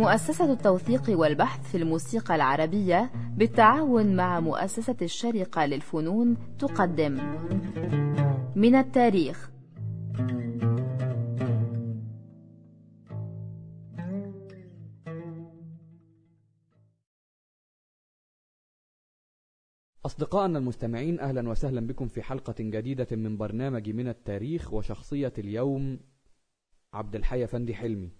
مؤسسة التوثيق والبحث في الموسيقى العربية بالتعاون مع مؤسسة الشرقة للفنون تقدم. من التاريخ. أصدقائنا المستمعين أهلا وسهلا بكم في حلقة جديدة من برنامج من التاريخ وشخصية اليوم عبد الحي فندي حلمي.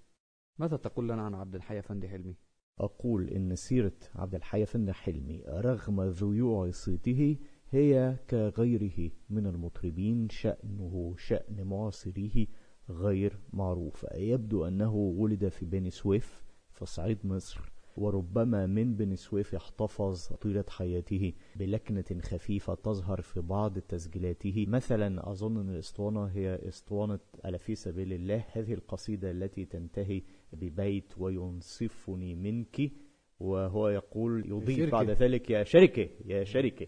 ماذا تقول لنا عن عبد الحي فندي حلمي؟ أقول إن سيرة عبد الحي فندي حلمي رغم ذيوع صيته هي كغيره من المطربين شأنه شأن معاصريه غير معروف يبدو أنه ولد في بني سويف في صعيد مصر وربما من بني سويف احتفظ طيلة حياته بلكنة خفيفة تظهر في بعض تسجيلاته مثلا أظن أن الإسطوانة هي إسطوانة ألا في سبيل الله هذه القصيدة التي تنتهي ببيت وينصفني منك. وهو يقول يضيف بعد ذلك يا شركة يا شركة.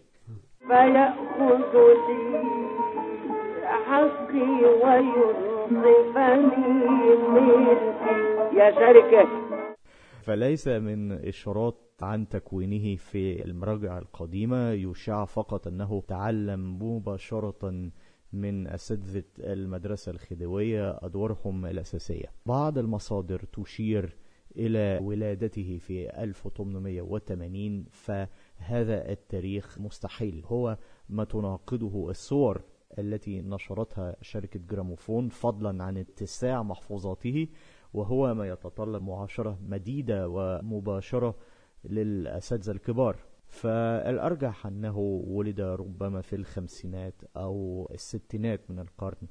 فيأخذ لي حقي وينصفني منك. يا شركة. فليس من إشارات عن تكوينه في المراجع القديمة يشاع فقط أنه تعلم مباشرة من أساتذة المدرسة الخديوية أدوارهم الأساسية. بعض المصادر تشير إلى ولادته في 1880 فهذا التاريخ مستحيل. هو ما تناقضه الصور التي نشرتها شركة جراموفون فضلا عن اتساع محفوظاته وهو ما يتطلب معاشرة مديدة ومباشرة للأساتذة الكبار. فالأرجح أنه ولد ربما في الخمسينات أو الستينات من القرن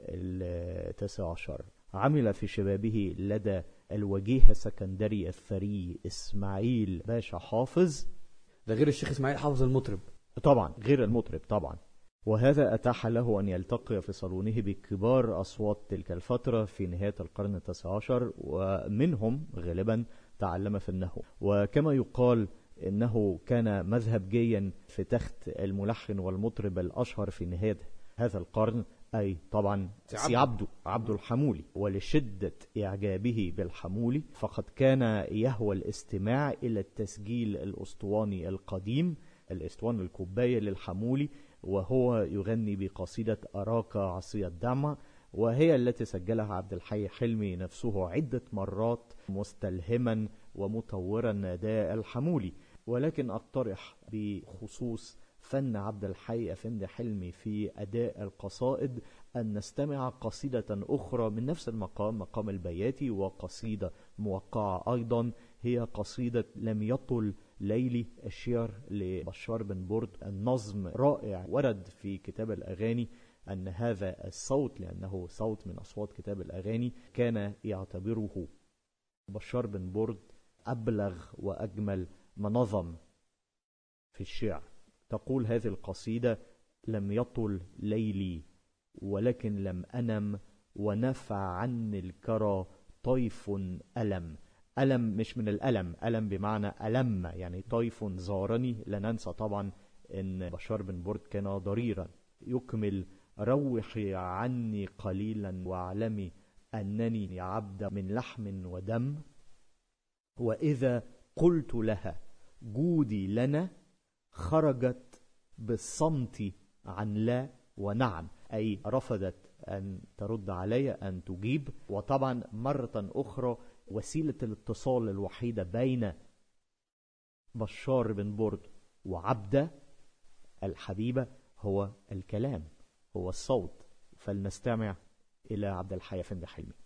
التاسع عشر. عمل في شبابه لدى الوجيه السكندري الثري إسماعيل باشا حافظ. ده غير الشيخ إسماعيل حافظ المطرب. طبعا غير المطرب طبعا. وهذا أتاح له أن يلتقي في صالونه بكبار أصوات تلك الفترة في نهاية القرن التاسع عشر ومنهم غالبا تعلم فنه. وكما يقال إنه كان مذهبجيا في تخت الملحن والمطرب الأشهر في نهاية هذا القرن أي طبعا سي عبده. عبد الحمولي. ولشدة إعجابه بالحمولي فقد كان يهوى الاستماع إلى التسجيل الأسطواني القديم الاسطوان الكوباية للحمولي وهو يغني بقصيدة أراك عصي الدمع وهي التي سجلها عبد الحي حلمي نفسه عدة مرات مستلهما ومطورا أداء الحمولي. ولكن أقترح بخصوص فن عبد الحي أفندي حلمي في أداء القصائد أن نستمع قصيدة أخرى من نفس المقام مقام البياتي وقصيدة موقعة أيضا. هي قصيدة لم يطل ليلي الشعر لبشار بن برد النظم رائع ورد في كتاب الأغاني أن هذا الصوت لأنه صوت من أصوات كتاب الأغاني كان يعتبره بشار بن برد أبلغ وأجمل ما نظم في الشعر تقول هذه القصيدة لم يطل ليلي ولكن لم أنم ونفع عني الكرى طيف ألم. ألم مش من الألم ألم بمعنى ألم يعني طيف زارني. لا ننسى طبعا أن بشار بن برد كان ضريرا. يكمل روحي عني قليلا واعلمي أنني عبد من لحم ودم وإذا قلت لها جودي لنا خرجت بالصمت عن لا ونعم. أي رفضت أن ترد علي أن تجيب. وطبعا مرة أخرى وسيلة الاتصال الوحيدة بين بشار بن برد وعبدة الحبيبة هو الكلام هو الصوت. فلنستمع إلى عبد الحي أفندي حلمي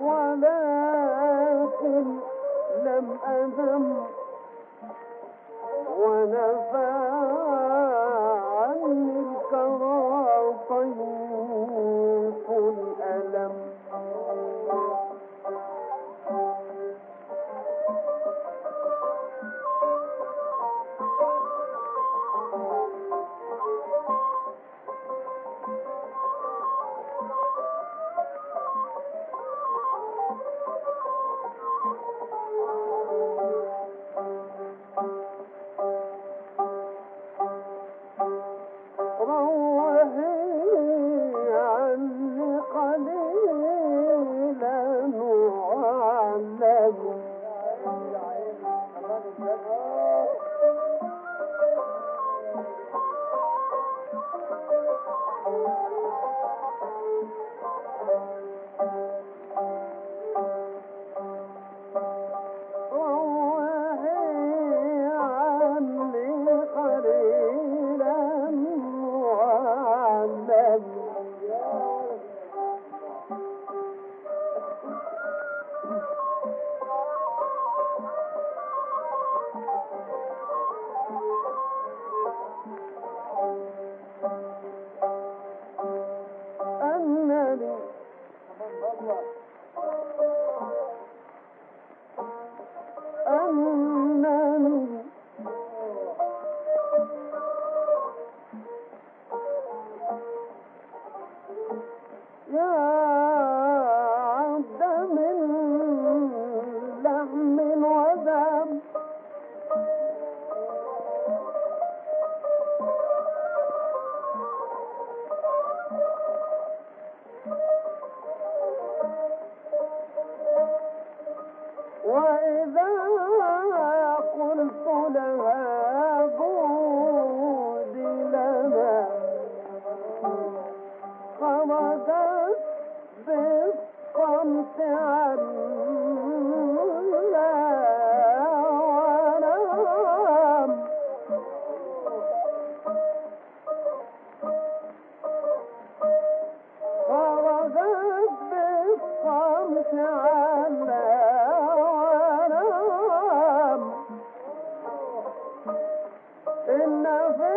ولكن لم أنم ونفى إن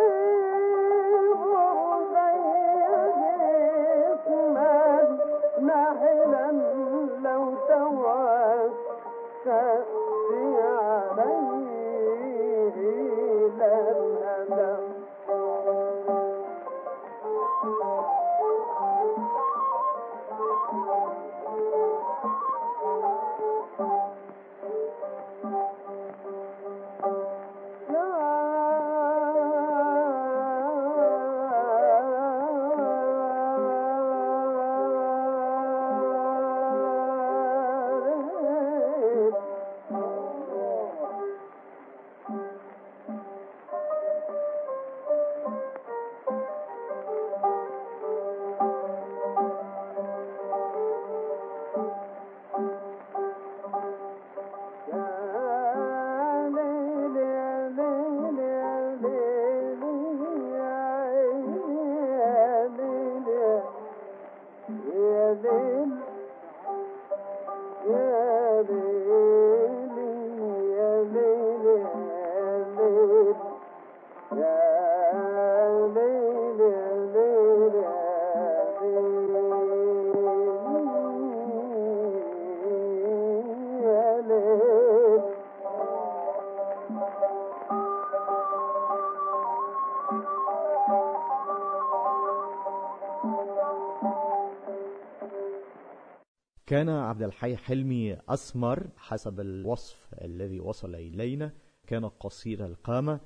كان عبد الحي حلمي أسمر حسب الوصف الذي وصل إلينا كان قصير القامة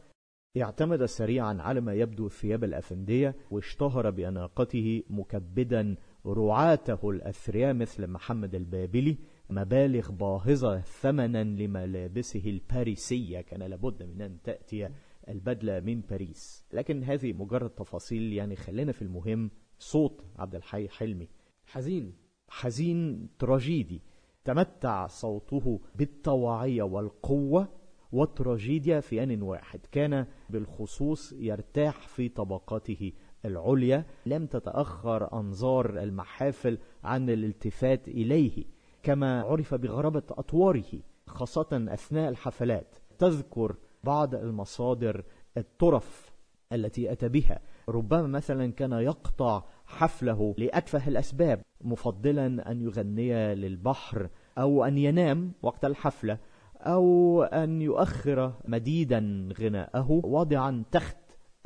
اعتمد سريعا على ما يبدو ثياب الأفندية واشتهر بأناقته مكبدا رعاته الأثرياء مثل محمد البابلي مبالغ باهظة ثمنا لملابسه الباريسية. كان لابد من أن تأتي البدلة من باريس. لكن هذه مجرد تفاصيل يعني خلينا في المهم صوت عبد الحي حلمي. حزين. حزين تراجيدي. تمتع صوته بالطواعية والقوة والتراجيديا في آن واحد. كان بالخصوص يرتاح في طبقاته العليا. لم تتأخر أنظار المحافل عن الالتفات إليه كما عرف بغرابة أطواره خاصة أثناء الحفلات. تذكر بعض المصادر الطرف التي أتى بها. ربما مثلا كان يقطع حفله لأتفه الأسباب مفضلا أن يغني للبحر أو أن ينام وقت الحفلة أو أن يؤخر مديدا غناءه واضعا تحت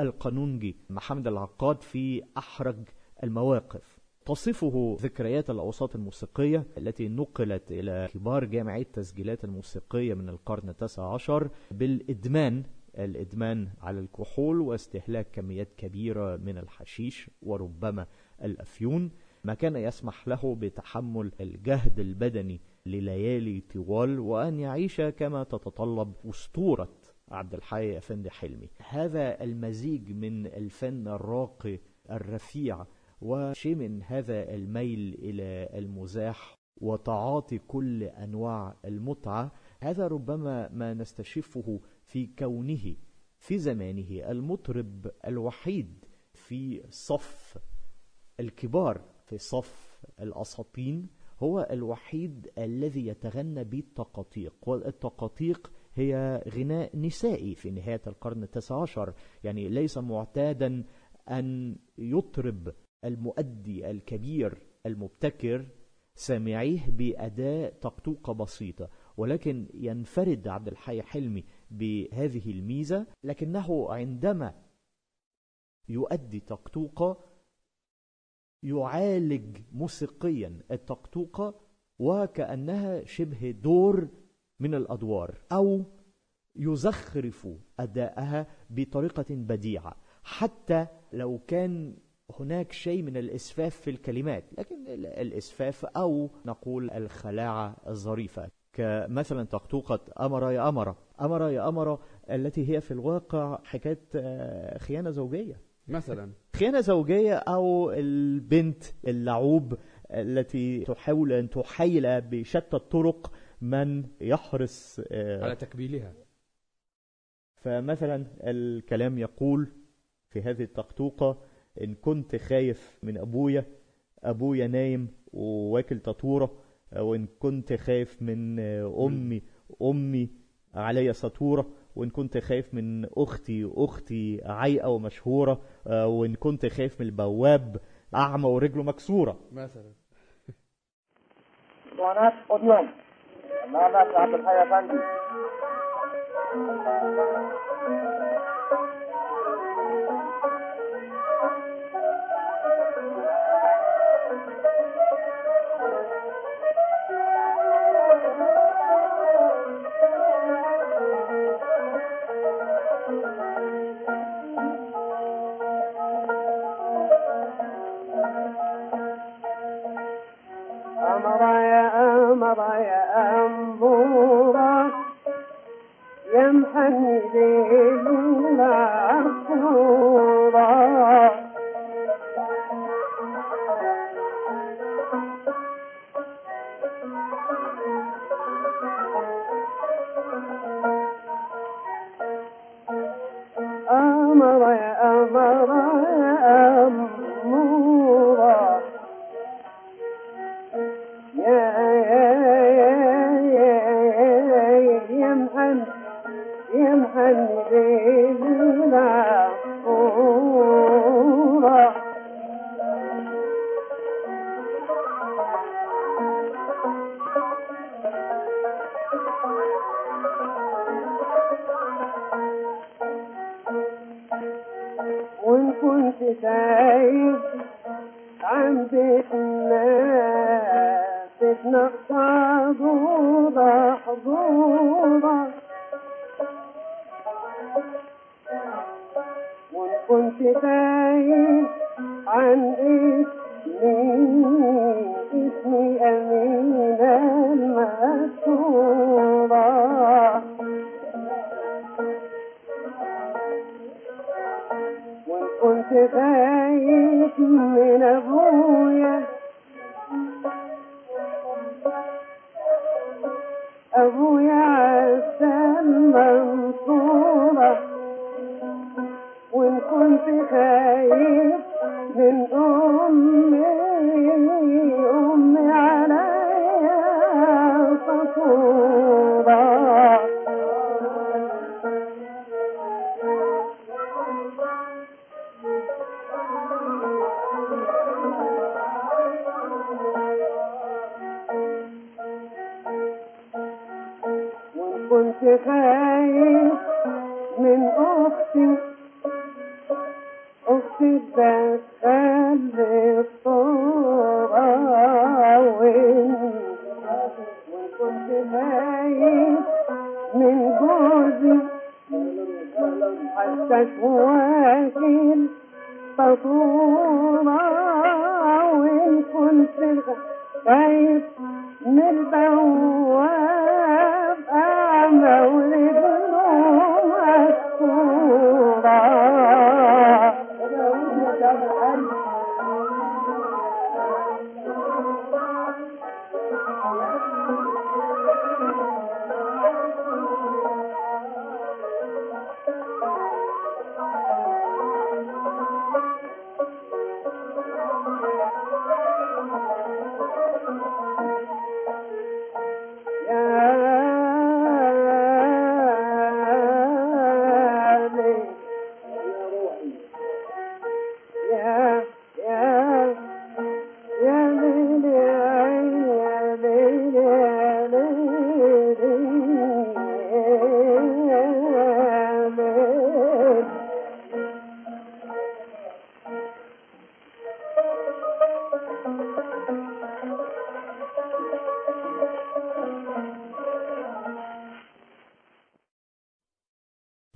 القانونجي محمد العقاد في أحرج المواقف. تصفه ذكريات الأوساط الموسيقية التي نقلت إلى كبار جامعي التسجيلات الموسيقية من القرن التاسع عشر بالإدمان الإدمان على الكحول واستهلاك كميات كبيرة من الحشيش وربما الأفيون. ما كان يسمح له بتحمل الجهد البدني لليالي طوال وأن يعيش كما تتطلب أسطورة عبد الحي أفندي حلمي. هذا المزيج من الفن الراقي الرفيع وشيء من هذا الميل إلى المزاح وتعاطي كل أنواع المتعة. هذا ربما ما نستشفه في كونه في زمانه المطرب الوحيد في صف الكبار في صف الأساطين هو الوحيد الذي يتغنى بالتقاطيق. والتقاطيق هي غناء نسائي في نهاية القرن التاسع عشر يعني ليس معتادا أن يطرب المؤدي الكبير المبتكر سامعيه بأداء طقطوقة بسيطة. ولكن ينفرد عبد الحي حلمي بهذه الميزة لكنه عندما يؤدي طقطوقة يعالج موسيقيا الطقطوقة وكأنها شبه دور من الأدوار أو يزخرف أداءها بطريقة بديعة. حتى لو كان هناك شيء من الإسفاف في الكلمات لكن الإسفاف أو نقول الخلاعة الظريفة. كمثلا طقطوقة أمر يا أمر. أمر يا أمر التي هي في الواقع حكاية آه، خيانة زوجية. مثلا. خيانة زوجية أو البنت اللعوب التي تحاول أن تحيل بشتى الطرق من يحرص آه، على تكبيلها. فمثلا الكلام يقول في هذه الطقطوقة إن كنت خايف من أبويا أبويا نايم وواكل تطورة وإن كنت خايف من أمي أمي عليا سطورة وإن كنت خايف من أختي أختي عايقة ومشهورة آه، وإن كنت خايف من البواب أعمى ورجله مكسورة. مثلا. اسطوانات اوديوم النهارده عبد الحي افندي أمر से كنت تايه عن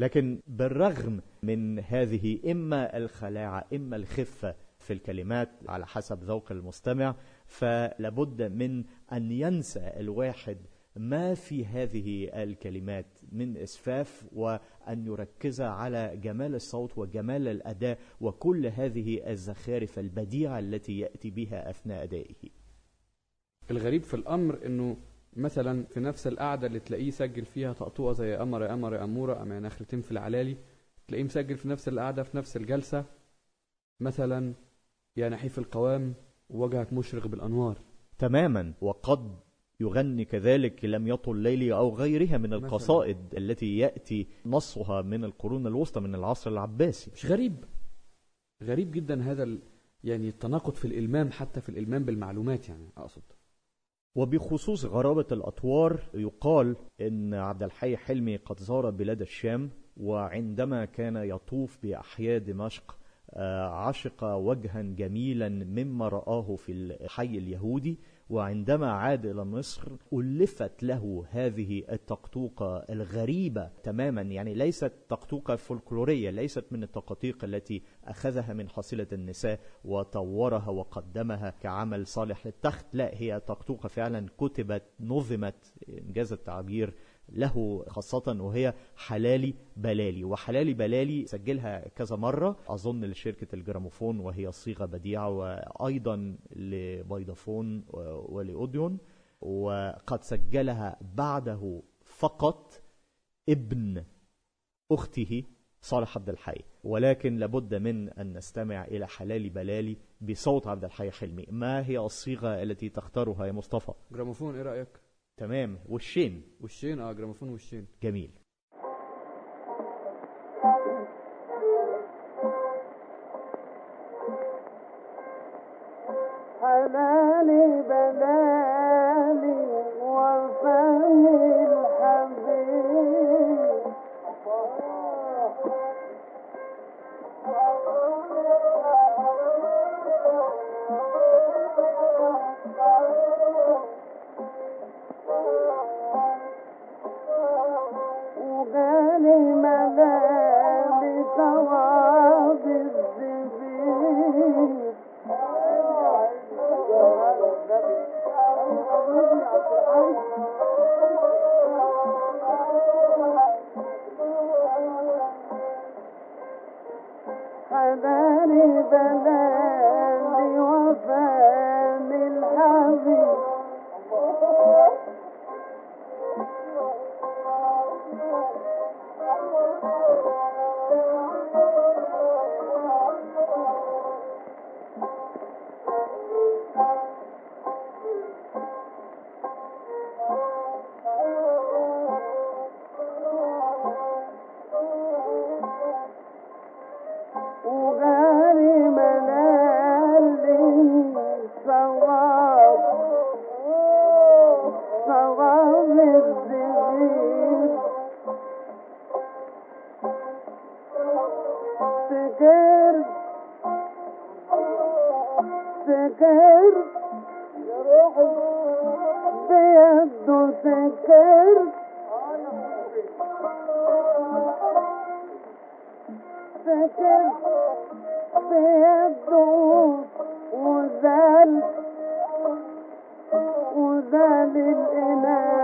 لكن بالرغم من هذه إما الخلاعة إما الخفة في الكلمات على حسب ذوق المستمع فلابد من أن ينسى الواحد ما في هذه الكلمات من إسفاف وأن يركز على جمال الصوت وجمال الأداء وكل هذه الزخارف البديعة التي يأتي بها أثناء أدائه. الغريب في الأمر إنه مثلا في نفس القعدة اللي تلاقيه سجل فيها طقطوقة زي قمر يا قمر يا اموره أما نخلتين في العلالي تلاقيه مسجل في نفس القعدة في نفس الجلسة. مثلا يا نحيف القوام وجهك مشرق بالأنوار. تماما. وقد يغني كذلك لم يطل ليلي أو غيرها من مثلاً. القصائد التي يأتي نصها من القرون الوسطى من العصر العباسي. مش غريب. غريب جدا هذا. يعني التناقض في الإلمام حتى في الإلمام بالمعلومات يعني أقصد. وبخصوص غرابة الأطوار يقال إن عبد الحي حلمي قد زار بلاد الشام وعندما كان يطوف بأحياء دمشق عشق وجها جميلا مما رآه في الحي اليهودي وعندما عاد إلى مصر ألفت له هذه التقطوقة الغريبة تماما. يعني ليست تقطوقة فولكلورية ليست من التقاطيق التي أخذها من حصيلة النساء وطورها وقدمها كعمل صالح للتخت. لا هي تقطوقة فعلا كتبت نظمت إنجاز التعبير له خاصة وهي حلالي بلالي وحلالي بلالي سجلها كذا مرة. أظن لشركة الجراموفون وهي صيغة بديعة وأيضا لبيضافون ولأوديون وقد سجلها بعده فقط ابن أخته صالح عبد الحي. ولكن لابد من أن نستمع إلى حلالي بلالي بصوت عبد الحي حلمي. ما هي الصيغة التي تختارها يا مصطفى؟ جراموفون إيه رأيك؟ تمام. وشين وشين آه جراموفون وشين جميل. سكر بيده وزال وزال الإناء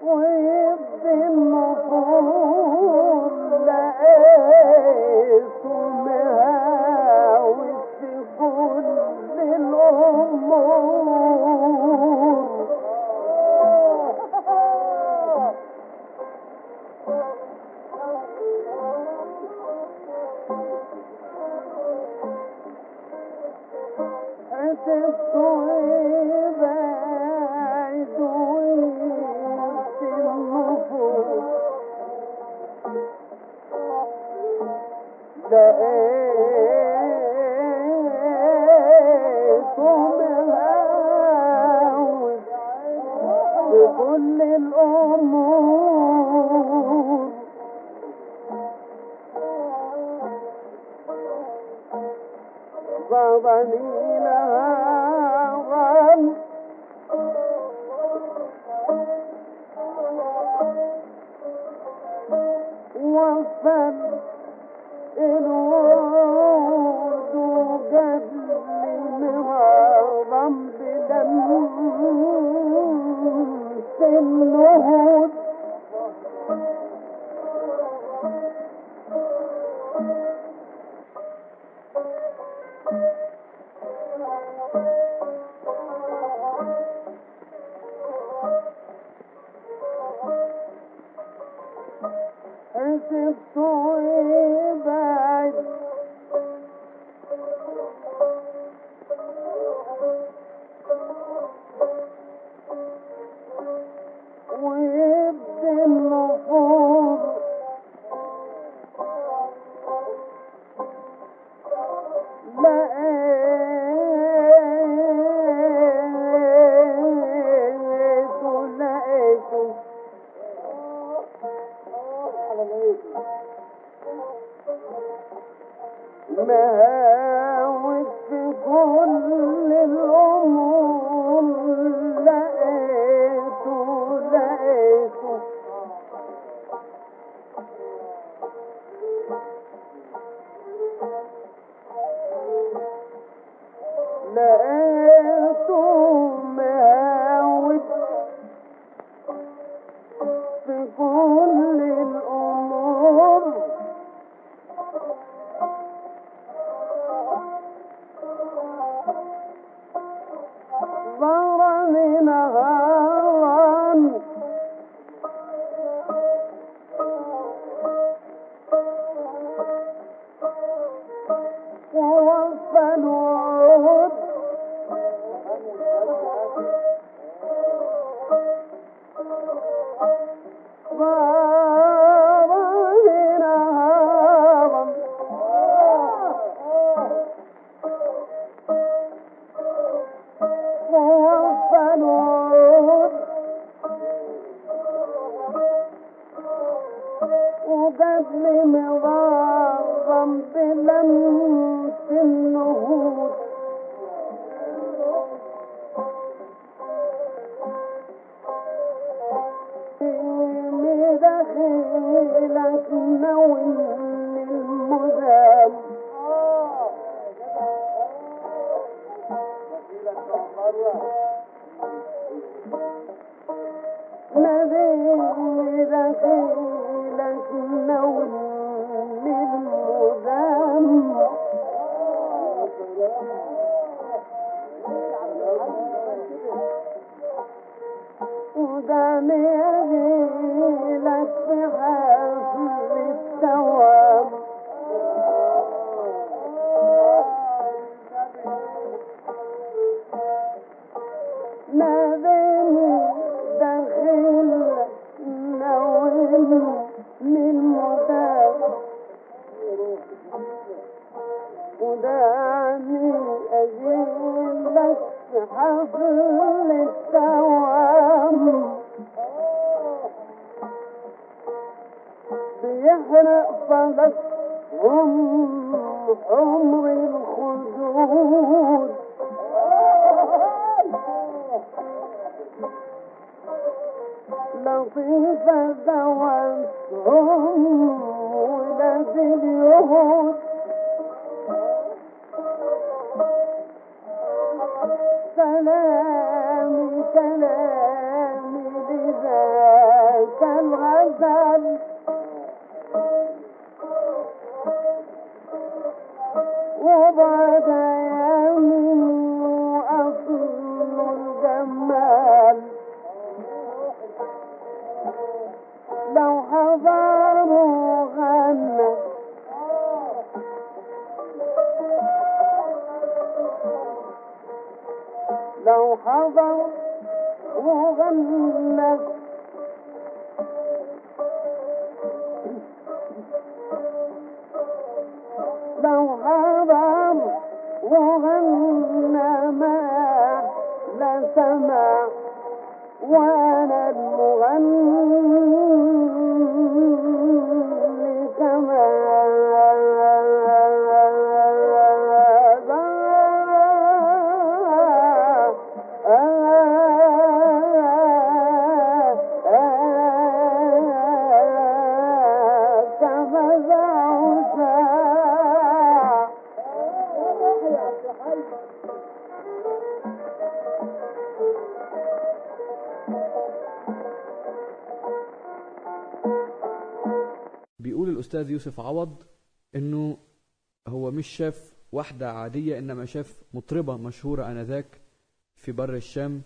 We've been لقيته Oh. Roseanne بيقول الأستاذ يوسف عوض إنه هو مش شاف واحدة عادية إنما شاف مطربة مشهورة آنذاك في بر الشام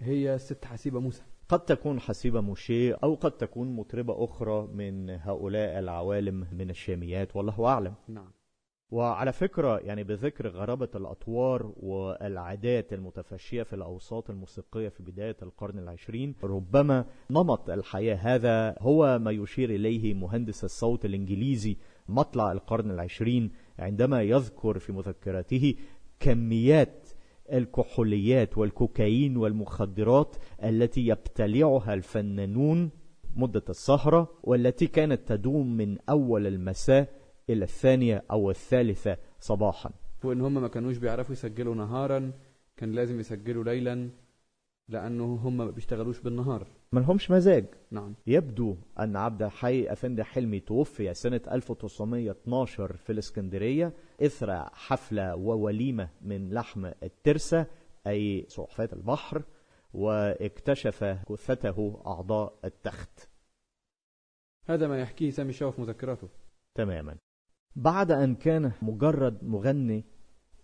هي ست حسيبة موسى. قد تكون حسيبة موشيه أو قد تكون مطربة أخرى من هؤلاء العوالم من الشاميات والله أعلم. نعم. وعلى فكرة يعني بذكر غرابة الأطوار والعادات المتفشية في الأوساط الموسيقية في بداية القرن العشرين ربما نمط الحياة هذا هو ما يشير إليه مهندس الصوت الإنجليزي مطلع القرن العشرين عندما يذكر في مذكراته كميات الكحوليات والكوكايين والمخدرات التي يبتلعها الفنانون مدة السهرة والتي كانت تدوم من أول المساء إلى الثانية أو الثالثة صباحا. وإن هم ما كانوش بيعرفوا يسجلوا نهارا كان لازم يسجلوا ليلا لأنه هم ما بيشتغلوش بالنهار. ما لهمش مزاج. نعم. يبدو أن عبد الحي أفندي حلمي توفي سنة 1912 في الإسكندرية إثر حفلة ووليمة من لحم الترسة أي سلحفاة البحر واكتشف جثته أعضاء التخت. هذا ما يحكيه سامي الشاوي في مذكراته. تماما. بعد أن كان مجرد مغني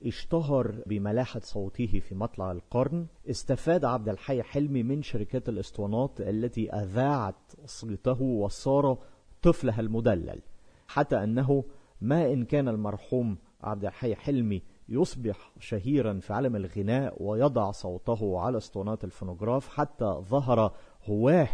اشتهر بملاحة صوته في مطلع القرن استفاد عبد الحي حلمي من شركات الأسطوانات التي أذاعت صيته وصار طفلها المدلل حتى أنه ما إن كان المرحوم عبد الحي حلمي يصبح شهيرا في عالم الغناء ويضع صوته على أسطوانات الفونوغراف حتى ظهر هواه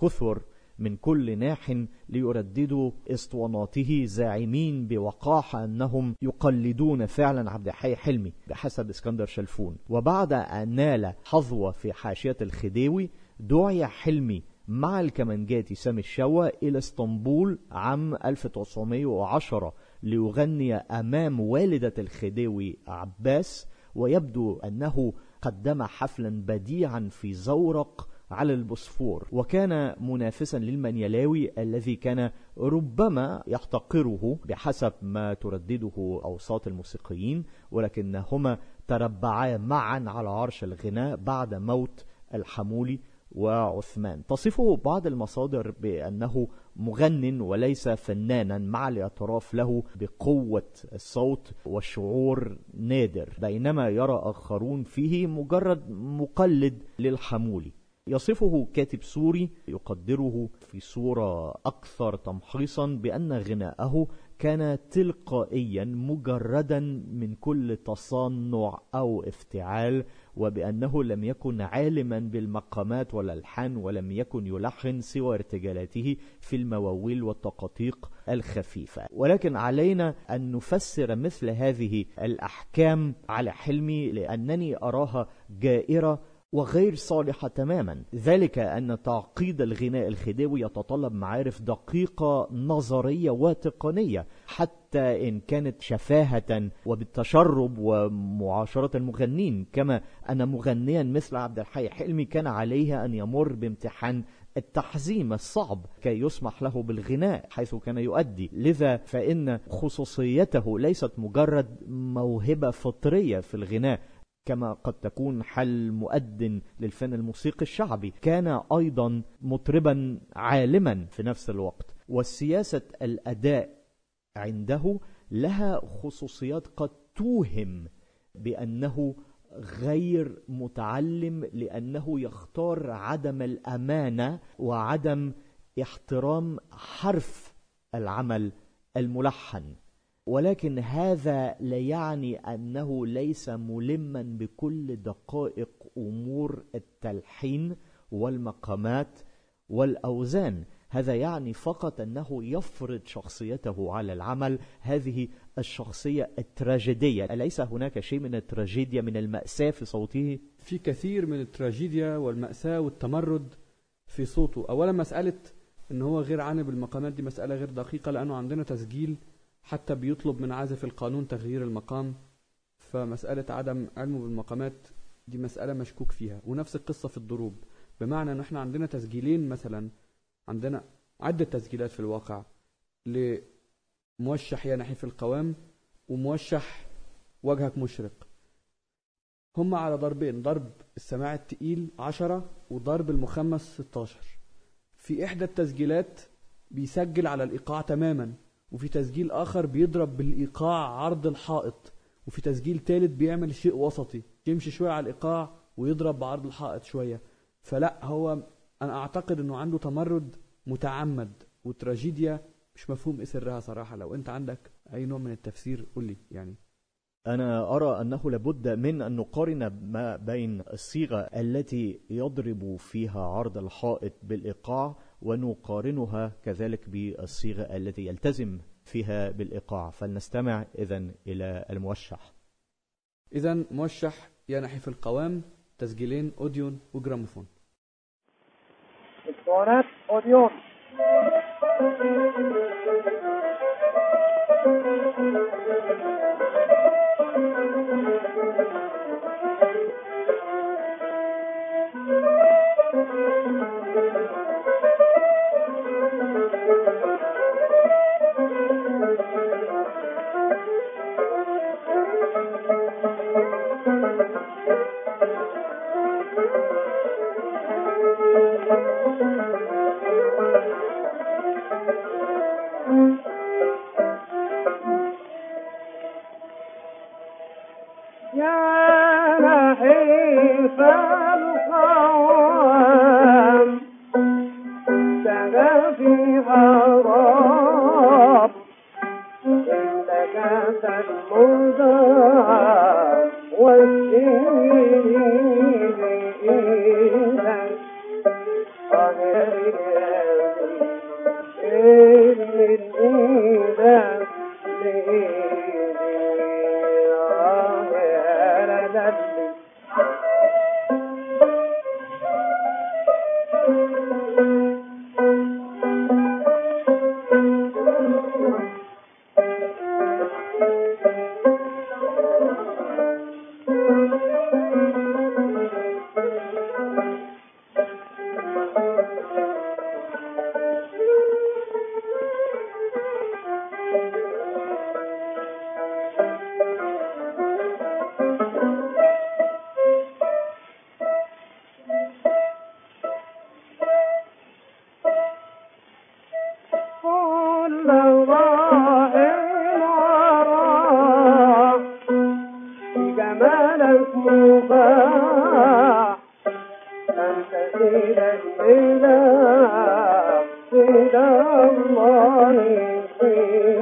كثر من كل ناح ليرددوا اسطواناته زاعمين بوقاحة أنهم يقلدون فعلا عبد الحي حلمي بحسب اسكندر شلفون. وبعد أن نال حظوة في حاشية الخديوي دعي حلمي مع الكمانجاتي سامي الشوا إلى اسطنبول عام 1910 ليغني أمام والدة الخديوي عباس ويبدو أنه قدم حفلا بديعا في زورق على البوسفور وكان منافسا للمنيلاوي الذي كان ربما يحتقره بحسب ما تردده أوساط الموسيقيين ولكنهما تربعا معا على عرش الغناء بعد موت الحمولي وعثمان. تصفه بعض المصادر بأنه مغن وليس فنانا مع الاعتراف له بقوة الصوت والشعور نادر بينما يرى آخرون فيه مجرد مقلد للحمولي. يصفه كاتب سوري يقدره في صورة أكثر تمحيصا بأن غناءه كان تلقائيا مجردا من كل تصنع أو افتعال وبأنه لم يكن عالما بالمقامات والألحان ولم يكن يلحن سوى ارتجالاته في المواويل والتقاطيق الخفيفة. ولكن علينا أن نفسر مثل هذه الأحكام على حلمي لأنني أراها جائرة وغير صالحة تماما. ذلك أن تعقيد الغناء الخديوي يتطلب معارف دقيقة نظرية وتقنية حتى إن كانت شفاهة وبالتشرب ومعاشرة المغنين. كما أن مغنيا مثل عبد الحي حلمي كان عليه أن يمر بامتحان التحزيم الصعب كي يسمح له بالغناء حيث كان يؤدي. لذا فإن خصوصيته ليست مجرد موهبة فطرية في الغناء كما قد تكون حل مؤذن للفن الموسيقي الشعبي. كان أيضا مطربا عالما في نفس الوقت والسياسة الأداء عنده لها خصوصيات قد توهم بأنه غير متعلم لأنه يختار عدم الأمانة وعدم احترام حرف العمل الملحن. ولكن هذا لا يعني أنه ليس ملما بكل دقائق أمور التلحين والمقامات والأوزان. هذا يعني فقط أنه يفرض شخصيته على العمل. هذه الشخصية التراجيدية. أليس هناك شيء من التراجيديا من المأساة في صوته؟ في كثير من التراجيديا والمأساة والتمرد في صوته. أولا مسألة أن هو غير عانب المقامات دي مسألة غير دقيقة لأنه عندنا تسجيل حتى بيطلب من عازف القانون تغيير المقام فمسألة عدم علمه بالمقامات دي مسألة مشكوك فيها. ونفس القصة في الضروب. بمعنى إن إحنا عندنا تسجيلين مثلا عندنا عدة تسجيلات في الواقع لموشح يا نحيف القوام وموشح وجهك مشرق. هم على ضربين ضرب السماع التقيل عشرة وضرب المخمس 16 في إحدى التسجيلات بيسجل على الإيقاع تماما. وفي تسجيل آخر بيضرب بالإيقاع عرض الحائط وفي تسجيل ثالث بيعمل شيء وسطي يمشي شوية على الإيقاع ويضرب بعرض الحائط شوية. فلا هو أنا أعتقد أنه عنده تمرد متعمد وتراجيديا مش مفهوم إيه سرها صراحة. لو أنت عندك أي نوع من التفسير قول لي يعني. أنا أرى أنه لابد من أن نقارن ما بين الصيغة التي يضرب فيها عرض الحائط بالإيقاع ونقارنها كذلك بالصيغة التي يلتزم فيها بالإيقاع. فلنستمع إذا إلى الموشح. إذا موشح يا نحيف القوام تسجيلين أوديون وجراموفون. اسطوانات أوديون. يا سنة في غرام free.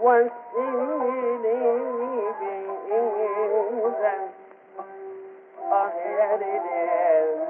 والسنين بإذن آه يا ليلي الإنسان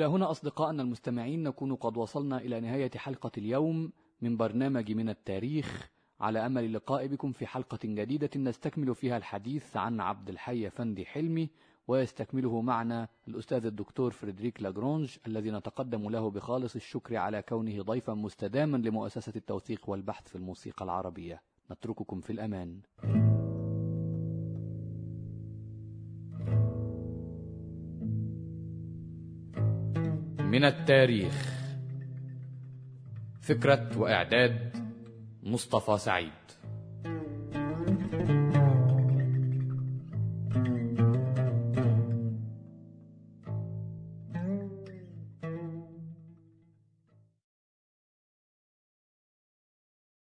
إلى هنا أصدقائنا المستمعين نكون قد وصلنا إلى نهاية حلقة اليوم من برنامج من التاريخ. على أمل اللقاء بكم في حلقة جديدة نستكمل فيها الحديث عن عبد الحي أفندي حلمي ويستكمله معنا الأستاذ الدكتور فريدريك لاجرونج الذي نتقدم له بخالص الشكر على كونه ضيفا مستداما لمؤسسة التوثيق والبحث في الموسيقى العربية. نترككم في الأمان. من التاريخ. فكرة وإعداد مصطفى سعيد.